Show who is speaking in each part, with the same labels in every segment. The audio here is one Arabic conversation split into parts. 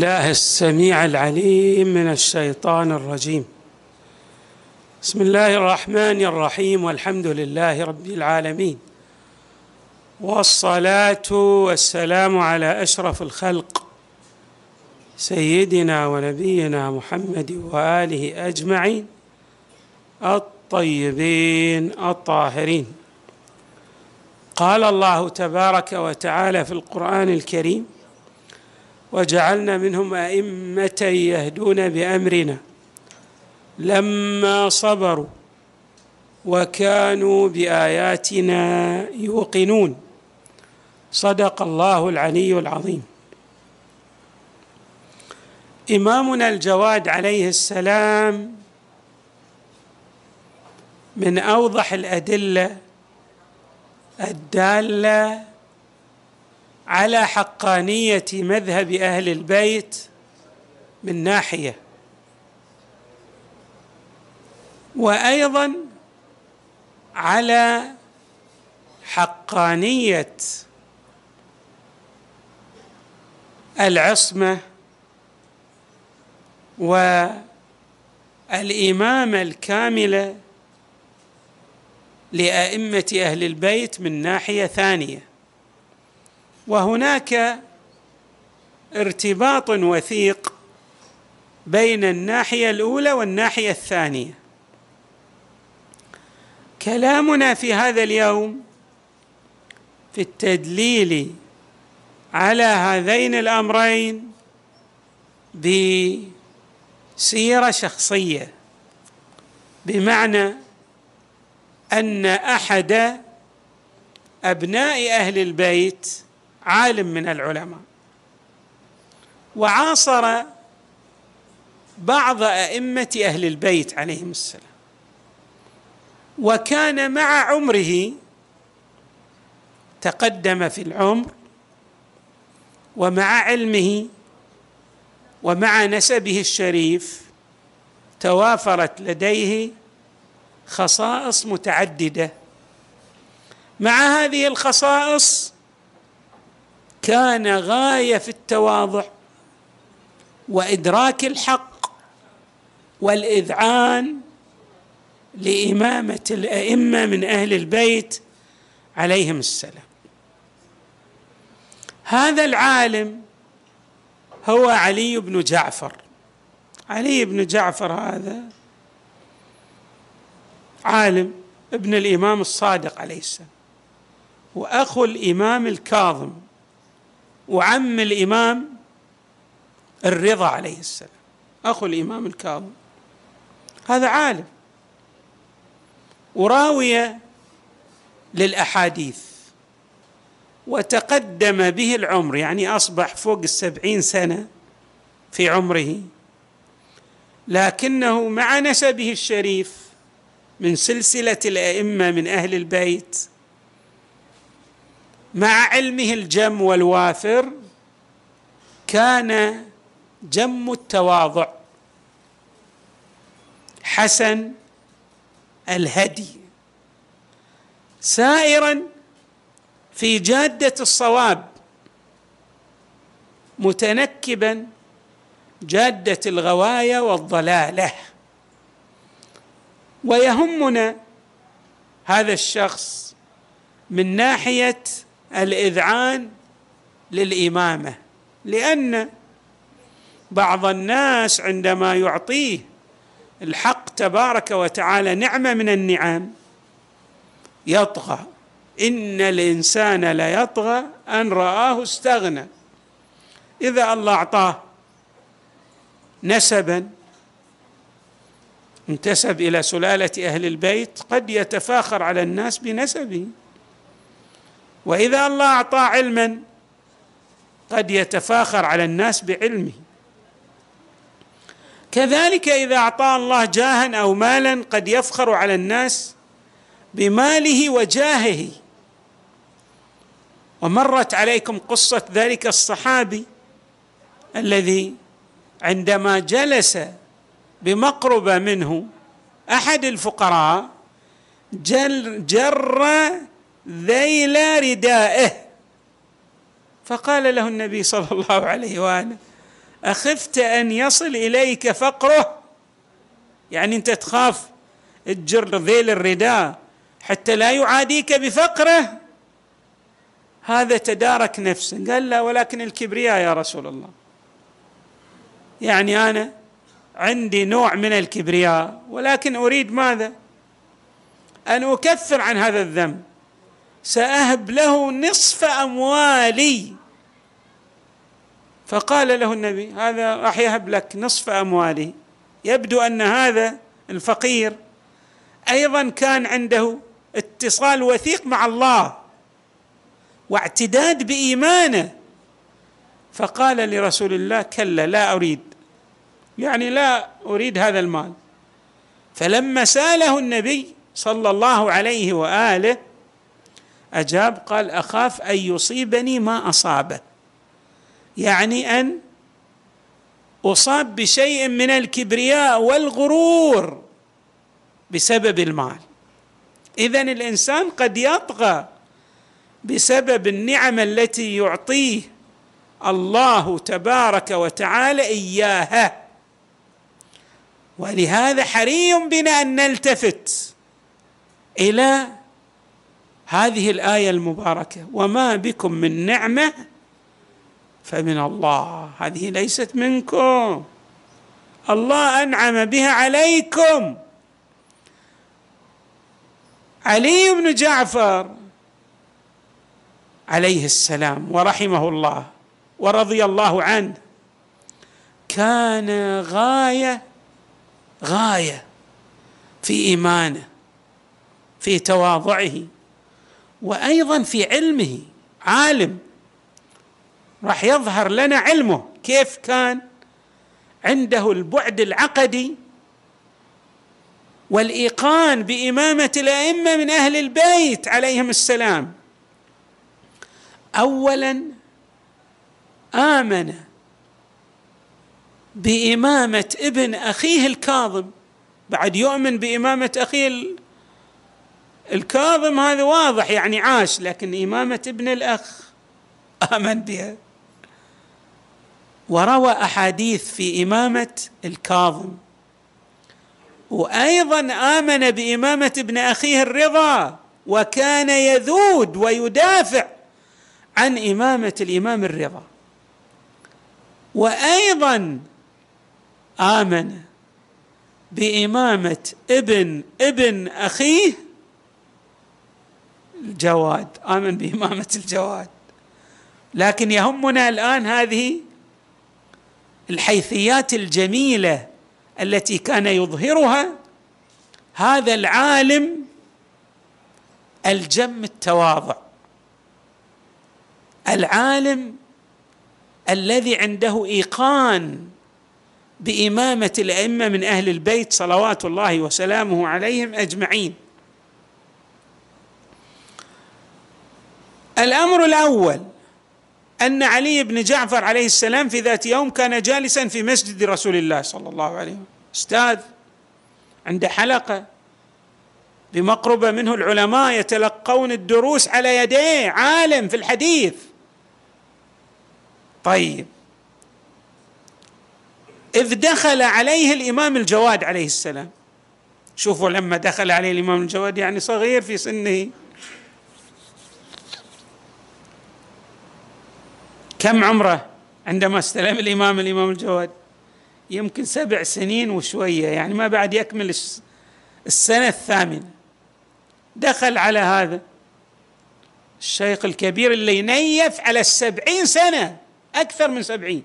Speaker 1: الله السميع العليم من الشيطان الرجيم. بسم الله الرحمن الرحيم والحمد لله رب العالمين والصلاة والسلام على أشرف الخلق سيدنا ونبينا محمد وآله أجمعين الطيبين الطاهرين. قال الله تبارك وتعالى في القرآن الكريم وجعلنا منهم أئمة يهدون بأمرنا. لما صبروا وكانوا بآياتنا يوقنون. صدق الله العلي العظيم. إمامنا الجواد عليه السلام من أوضح الأدلة الدالة على حقانية مذهب أهل البيت من ناحية. وأيضا على حقانية العصمة والإمامة الكاملة لأئمة أهل البيت من ناحية ثانية. وهناك ارتباط وثيق بين الناحية الأولى والناحية الثانية. كلامنا في هذا اليوم في التدليل على هذين الأمرين بسيرة شخصية بمعنى أن أحد أبناء أهل البيت عالم من العلماء. وعاصر بعض أئمة أهل البيت عليهم السلام. وكان مع عمره تقدم في العمر ومع علمه ومع نسبه الشريف توافرت لديه خصائص متعددة. مع هذه الخصائص كان غاية في التواضع وإدراك الحق والإذعان لإمامة الأئمة من أهل البيت عليهم السلام. هذا العالم هو علي بن جعفر. علي بن جعفر هذا عالم ابن الإمام الصادق عليه السلام وأخو الإمام الكاظم. وعم الإمام الرضا عليه السلام. أخو الإمام الكاظم. هذا عالم. وراويه للأحاديث. وتقدم به العمر يعني أصبح فوق السبعين سنة في عمره. لكنه مع نسبه الشريف من سلسلة الأئمة من أهل البيت مع علمه الجم والوافر كان جم التواضع. حسن الهدي. سائرا في جادة الصواب. متنكبا جادة الغواية والضلالة. ويهمنا هذا الشخص من ناحية الإذعان للإمامة لأن بعض الناس عندما يعطيه الحق تبارك وتعالى نعمة من النعم يطغى. إن الإنسان ليطغى أن رآه استغنى. إذا الله أعطاه نسبا انتسب إلى سلالة أهل البيت قد يتفاخر على الناس بنسبه. وإذا الله اعطاه علما قد يتفاخر على الناس بعلمه. كذلك إذا اعطاه الله جاها أو مالا قد يفخر على الناس بماله وجاهه. ومرت عليكم قصة ذلك الصحابي الذي عندما جلس بمقربة منه أحد الفقراء جر, جر ذيل ردائه. فقال له النبي صلى الله عليه وآله أخفت أن يصل إليك فقره. يعني أنت تخاف تجر ذيل الرداء حتى لا يعاديك بفقره. هذا تدارك نفسه قال لا ولكن الكبرياء يا رسول الله. يعني أنا عندي نوع من الكبرياء ولكن أريد ماذا؟ أن أكفر عن هذا الذنب. سأهب له نصف أموالي. فقال له النبي هذا راح يهب لك نصف أموالي. يبدو أن هذا الفقير أيضا كان عنده اتصال وثيق مع الله واعتداد بإيمانه. فقال لرسول الله كلا لا أريد. يعني لا أريد هذا المال. فلما سأله النبي صلى الله عليه وآله أجاب قال أخاف أن يصيبني ما أصابه. يعني أن أصاب بشيء من الكبرياء والغرور بسبب المال. اذا الإنسان قد يطغى بسبب النعم التي يعطيه الله تبارك وتعالى إياها. ولهذا حري بنا أن نلتفت إلى هذه الآية المباركة. وما بكم من نعمة فمن الله. هذه ليست منكم. الله أنعم بها عليكم. علي بن جعفر عليه السلام ورحمه الله ورضي الله عنه كان غاية غاية في إيمانه في تواضعه. وأيضا في علمه عالم راح يظهر لنا علمه كيف كان عنده البعد العقدي والإيقان بإمامة الأئمة من أهل البيت عليهم السلام. اولا آمن بإمامة ابن أخيه الكاظم. بعد يؤمن بإمامة أخيه الكاظم هذا واضح يعني عاش لكن إمامة ابن الأخ امن بها وروى أحاديث في إمامة الكاظم. وأيضا آمن بإمامة ابن أخيه الرضا وكان يذود ويدافع عن إمامة الإمام الرضا. وأيضا آمن بإمامة ابن ابن أخيه الجواد. آمن بامامه الجواد. لكن يهمنا الآن هذه الحيثيات الجميلة التي كان يظهرها هذا العالم الجم التواضع. العالم الذي عنده إيقان بإمامة الأئمة من أهل البيت صلوات الله وسلامه عليهم أجمعين. الأمر الأول أن علي بن جعفر عليه السلام في ذات يوم كان جالسا في مسجد رسول الله صلى الله عليه وسلم. أستاذ عنده حلقة بمقربة منه العلماء يتلقون الدروس على يديه عالم في الحديث. طيب. إذ دخل عليه الإمام الجواد عليه السلام. شوفوا لما دخل عليه الإمام الجواد يعني صغير في سنه. كم عمره عندما استلم الإمام الإمام الجواد؟ يمكن سبع سنين وشوية يعني ما بعد يكمل السنة الثامنة. دخل على هذا الشيخ الكبير اللي ينيف على السبعين سنة أكثر من سبعين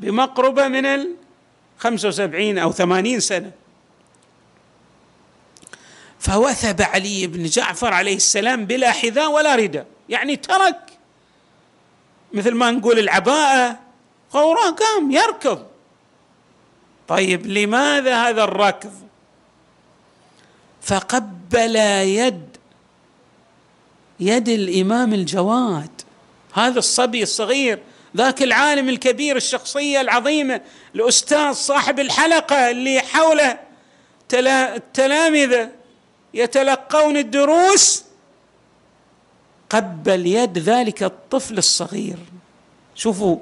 Speaker 1: بمقربة من الخمسة وسبعين أو ثمانين سنة. فوثب علي بن جعفر عليه السلام بلا حذاء ولا رداء يعني ترك مثل ما نقول العباءة وراه قام يركض. طيب لماذا هذا الركض؟ فقبل يد يد الإمام الجواد. هذا الصبي الصغير ذاك العالم الكبير الشخصية العظيمة الأستاذ صاحب الحلقة اللي حوله التلامذة يتلقون الدروس قبل يد ذلك الطفل الصغير. شوفوا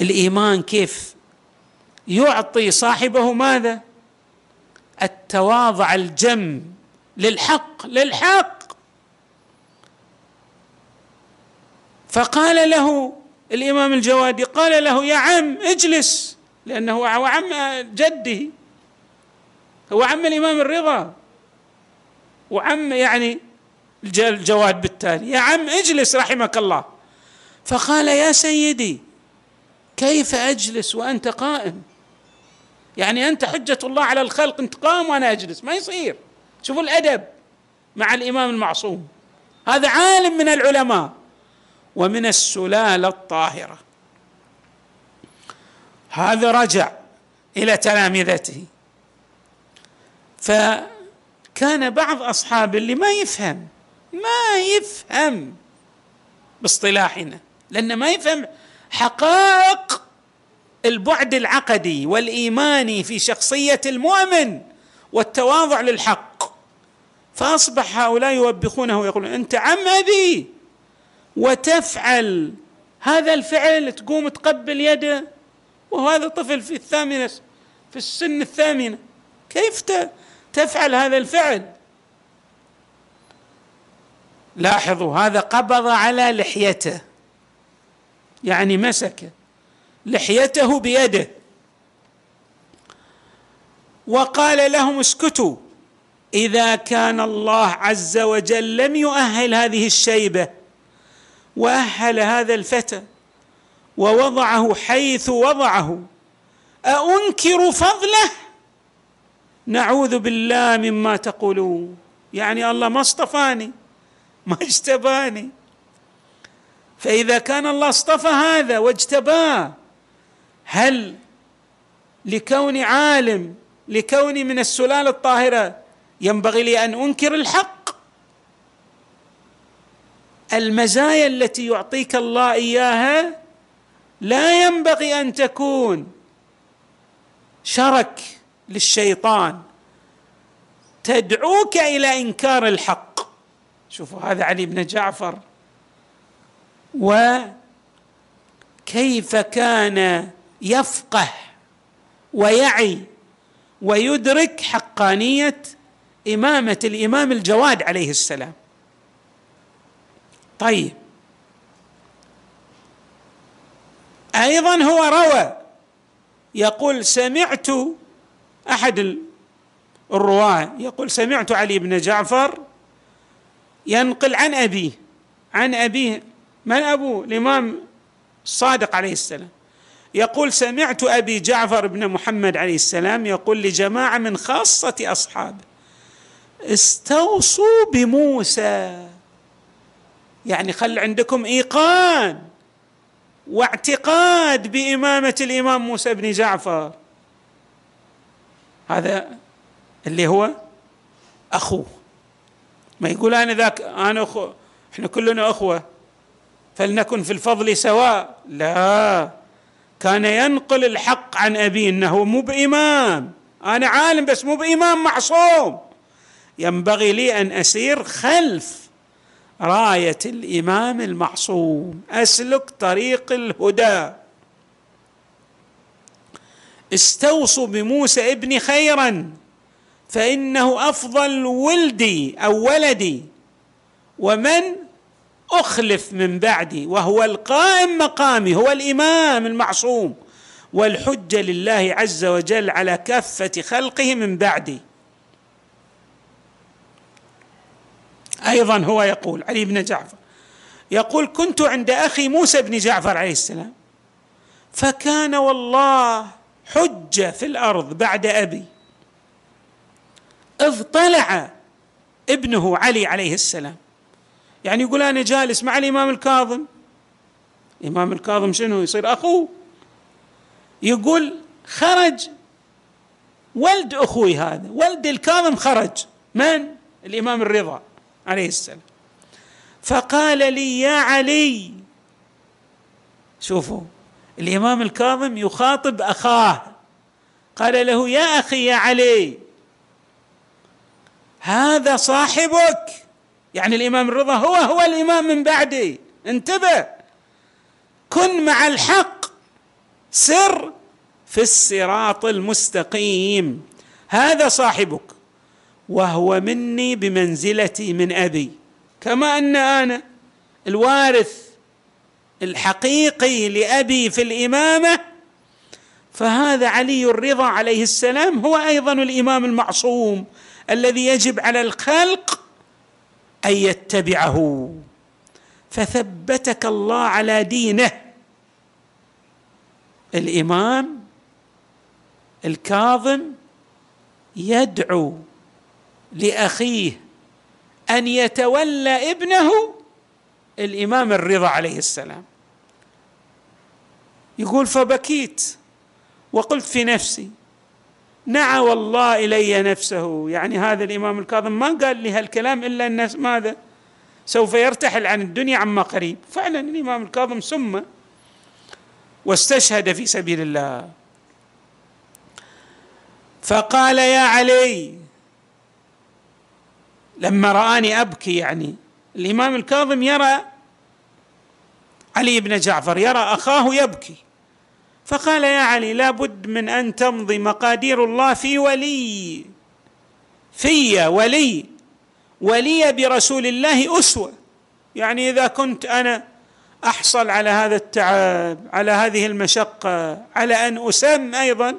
Speaker 1: الإيمان كيف يعطي صاحبه ماذا؟ التواضع الجم للحق للحق. فقال له الإمام الجوادي قال له يا عم اجلس لأنه هو عم جده هو عم الإمام الرضا وعم يعني الجواد بالتالي. يا عم اجلس رحمك الله. فقال يا سيدي كيف أجلس وأنت قائم؟ يعني أنت حجة الله على الخلق أنت قائم وأنا أجلس. ما يصير. شوفوا الأدب مع الإمام المعصوم. هذا عالم من العلماء ومن السلالة الطاهرة. هذا رجع إلى تلامذته. فكان بعض أصحاب اللي ما يفهم ما يفهم باصطلاحنا لأنه ما يفهم حقائق البعد العقدي والإيماني في شخصية المؤمن والتواضع للحق. فأصبح هؤلاء يوبخونه ويقولون أنت عم أبي وتفعل هذا الفعل تقوم تقبل يده وهذا طفل في الثامنة في السن الثامنة. كيف تفعل هذا الفعل؟ لاحظوا هذا قبض على لحيته. يعني مسك لحيته بيده. وقال لهم اسكتوا. إذا كان الله عز وجل لم يؤهل هذه الشيبة وأهل هذا الفتى ووضعه حيث وضعه أأنكر فضله؟ نعوذ بالله مما تقولون. يعني الله ما اصطفاني. ما اجتباني. فإذا كان الله اصطفى هذا واجتباه هل لكوني عالم لكوني من السلالة الطاهرة ينبغي لي أن أنكر الحق؟ المزايا التي يعطيك الله إياها لا ينبغي أن تكون شرك للشيطان. تدعوك إلى إنكار الحق. شوفوا هذا علي بن جعفر. وكيف كان يفقه ويعي ويدرك حقانية إمامة الإمام الجواد عليه السلام. طيب. أيضا هو روى يقول سمعت أحد الرواة يقول سمعت علي بن جعفر ينقل عن أبيه عن أبيه من أبوه؟ الإمام الصادق عليه السلام. يقول سمعت أبي جعفر بن محمد عليه السلام يقول لجماعة من خاصة أصحابه استوصوا بموسى. يعني خل عندكم إيقان واعتقاد بإمامة الإمام موسى بن جعفر. هذا اللي هو أخوه. ما يقول أنا ذاك أنا أخو إحنا كلنا أخوة. فلنكن في الفضل سواء. لا. كان ينقل الحق عن ابيه إنه مو بإمام. أنا عالم بس مو بإمام معصوم. ينبغي لي أن أسير خلف راية الإمام المعصوم. أسلك طريق الهدى. استوصوا بموسى ابن خيرا. فإنه أفضل ولدي أو ولدي. ومن أخلف من بعدي وهو القائم مقامي هو الإمام المعصوم والحجة لله عز وجل على كافة خلقه من بعدي. أيضا هو يقول علي بن جعفر يقول كنت عند أخي موسى بن جعفر عليه السلام فكان والله حجة في الأرض بعد أبي إذ طلع ابنه علي عليه السلام. يعني يقول أنا جالس مع الإمام الكاظم. الإمام الكاظم شنو يصير؟ اخوه يقول خرج ولد أخوي هذا. ولد الكاظم خرج. من؟ الإمام الرضا عليه السلام. فقال لي يا علي. شوفوا الإمام الكاظم يخاطب أخاه. قال له يا أخي يا علي. هذا صاحبك. يعني الإمام الرضا هو هو الإمام من بعدي. انتبه. كن مع الحق. سر في الصراط المستقيم. هذا صاحبك. وهو مني بمنزلتي من أبي. كما أن أنا الوارث الحقيقي لأبي في الإمامة. فهذا علي الرضا عليه السلام. هو أيضا الإمام المعصوم. الذي يجب على الخلق أن يتبعه. فثبتك الله على دينه. الإمام الكاظم يدعو لأخيه أن يتولى ابنه الإمام الرضا عليه السلام. يقول فبكيت وقلت في نفسي نعى والله إلي نفسه. يعني هذا الإمام الكاظم ما قال لي هالكلام إلا الناس ماذا؟ سوف يرتحل عن الدنيا عما قريب. فعلا الإمام الكاظم سمى واستشهد في سبيل الله. فقال يا علي لما رآني أبكي يعني الإمام الكاظم يرى علي بن جعفر يرى أخاه يبكي. فقال يا علي لابد من أن تمضي مقادير الله في ولي في ولي ولي برسول الله أسوة. يعني إذا كنت أنا أحصل على هذا التعب على هذه المشقة على أن أسم أيضا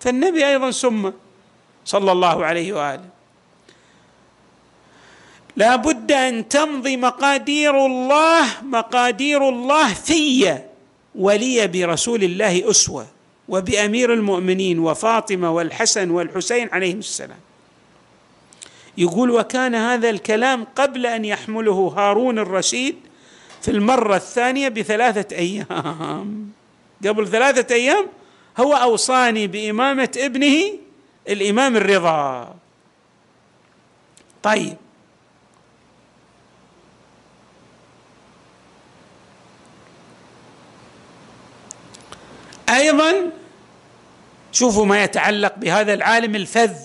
Speaker 1: فالنبي أيضا سمى صلى الله عليه وآله. لا بد أن تمضي مقادير الله مقادير الله في ولي برسول الله أسوة وبأمير المؤمنين وفاطمة والحسن والحسين عليهم السلام. يقول وكان هذا الكلام قبل أن يحمله هارون الرشيد في المرة الثانية بثلاثة أيام. قبل ثلاثة أيام هو أوصاني بإمامة ابنه الإمام الرضا. طيب أيضا شوفوا ما يتعلق بهذا العالم الفذ.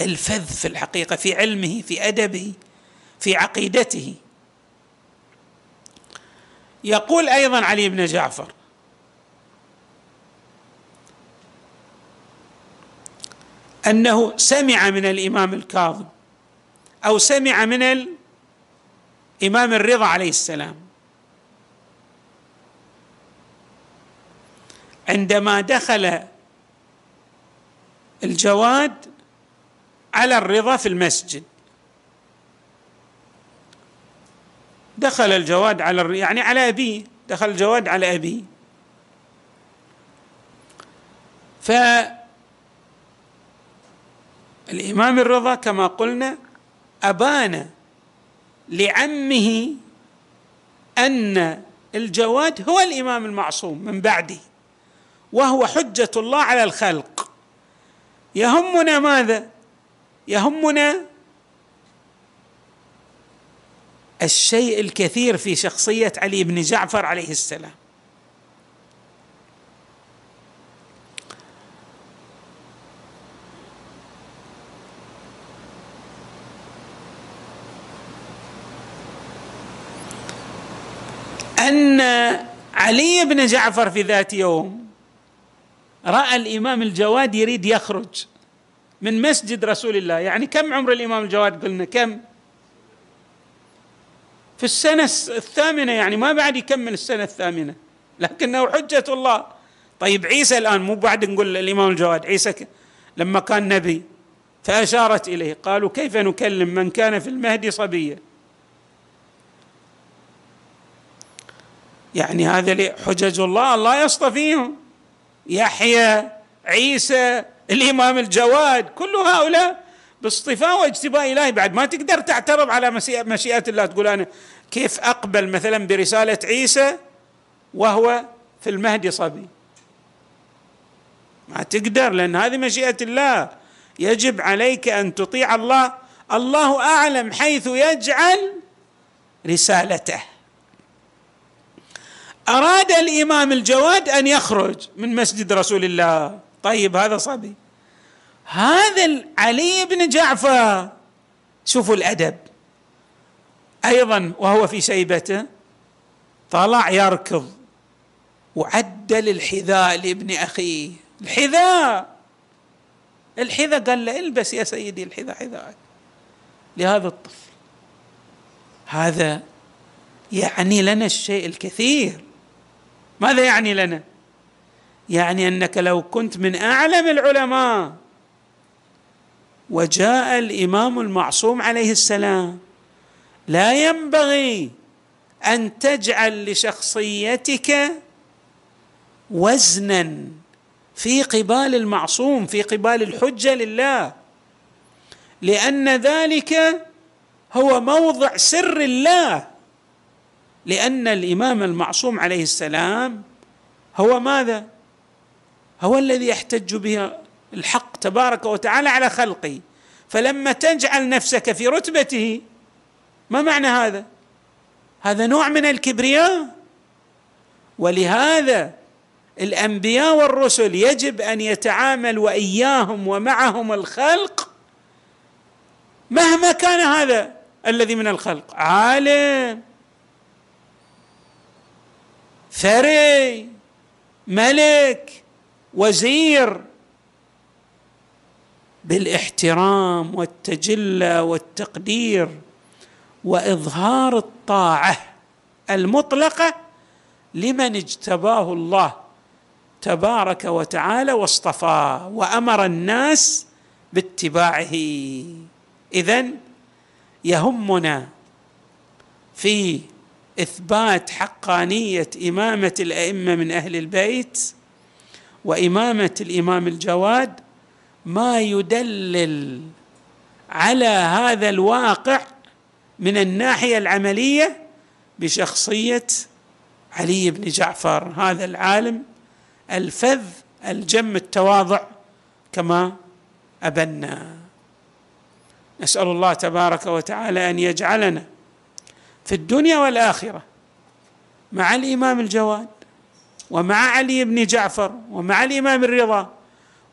Speaker 1: الفذ في الحقيقة في علمه في أدبه في عقيدته. يقول أيضا علي بن جعفر أنه سمع من الإمام الكاظم أو سمع من الإمام الرضا عليه السلام. عندما دخل الجواد على الرضا في المسجد. دخل الجواد على يعني على أبيه دخل الجواد على أبيه. ف الإمام الرضا كما قلنا أبان لعمه أن الجواد هو الإمام المعصوم من بعده. وهو حجة الله على الخلق. يهمنا ماذا؟ يهمنا الشيء الكثير في شخصية علي بن جعفر عليه السلام. أن علي بن جعفر في ذات يوم رأى الإمام الجواد يريد يخرج من مسجد رسول الله. يعني كم عمر الإمام الجواد؟ قلنا كم؟ في السنة الثامنة يعني ما بعد يكمل السنة الثامنة. لكنه حجة الله. طيب عيسى الآن مو بعد نقول الإمام الجواد عيسى لما كان نبي فأشارت إليه. قالوا كيف نكلم من كان في المهدي صبيا؟ يعني هذا حجج الله الله يصطفيهم. يحيى عيسى الإمام الجواد كل هؤلاء باصطفاء واجتباء إلهي. بعد ما تقدر تعترض على مشيئه الله تقول أنا. كيف أقبل مثلا برسالة عيسى وهو في المهدي صبي؟ ما تقدر لأن هذه مشيئة الله. يجب عليك أن تطيع الله. الله أعلم حيث يجعل رسالته. أراد الإمام الجواد أن يخرج من مسجد رسول الله. طيب هذا صبي. هذا علي بن جعفر شوفوا الأدب. أيضا وهو في شيبته طلع يركض. وعدل الحذاء لابن أخيه. الحذاء! الحذاء قال له البس يا سيدي الحذاء حذاءك. لهذا الطفل. هذا يعني لنا الشيء الكثير. ماذا يعني لنا؟ يعني أنك لو كنت من أعلم العلماء وجاء الإمام المعصوم عليه السلام لا ينبغي أن تجعل لشخصيتك وزنا في قبال المعصوم في قبال الحجة لله لأن ذلك هو موضع سر الله. لأن الإمام المعصوم عليه السلام هو ماذا؟ هو الذي يحتج به الحق تبارك وتعالى على خلقه. فلما تجعل نفسك في رتبته ما معنى هذا؟ هذا نوع من الكبرياء. ولهذا الأنبياء والرسل يجب أن يتعامل وإياهم ومعهم الخلق مهما كان هذا الذي من الخلق. عالم. ثري ملك وزير. بالاحترام والتجلى والتقدير وإظهار الطاعة المطلقة لمن اجتباه الله تبارك وتعالى واصطفاه وأمر الناس باتباعه. اذا يهمنا في إثبات حقانيه إمامة الأئمة من أهل البيت وإمامة الإمام الجواد ما يدلل على هذا الواقع من الناحية العملية بشخصية علي بن جعفر هذا العالم الفذ الجم التواضع كما أبنا. نسأل الله تبارك وتعالى أن يجعلنا في الدنيا والآخرة مع الإمام الجواد ومع علي بن جعفر ومع الإمام الرضا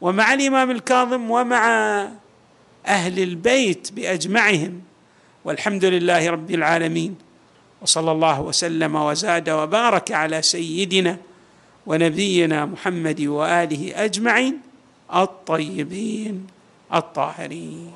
Speaker 1: ومع الإمام الكاظم ومع أهل البيت بأجمعهم. والحمد لله رب العالمين وصلى الله وسلم وزاد وبارك على سيدنا ونبينا محمد وآله أجمعين الطيبين الطاهرين.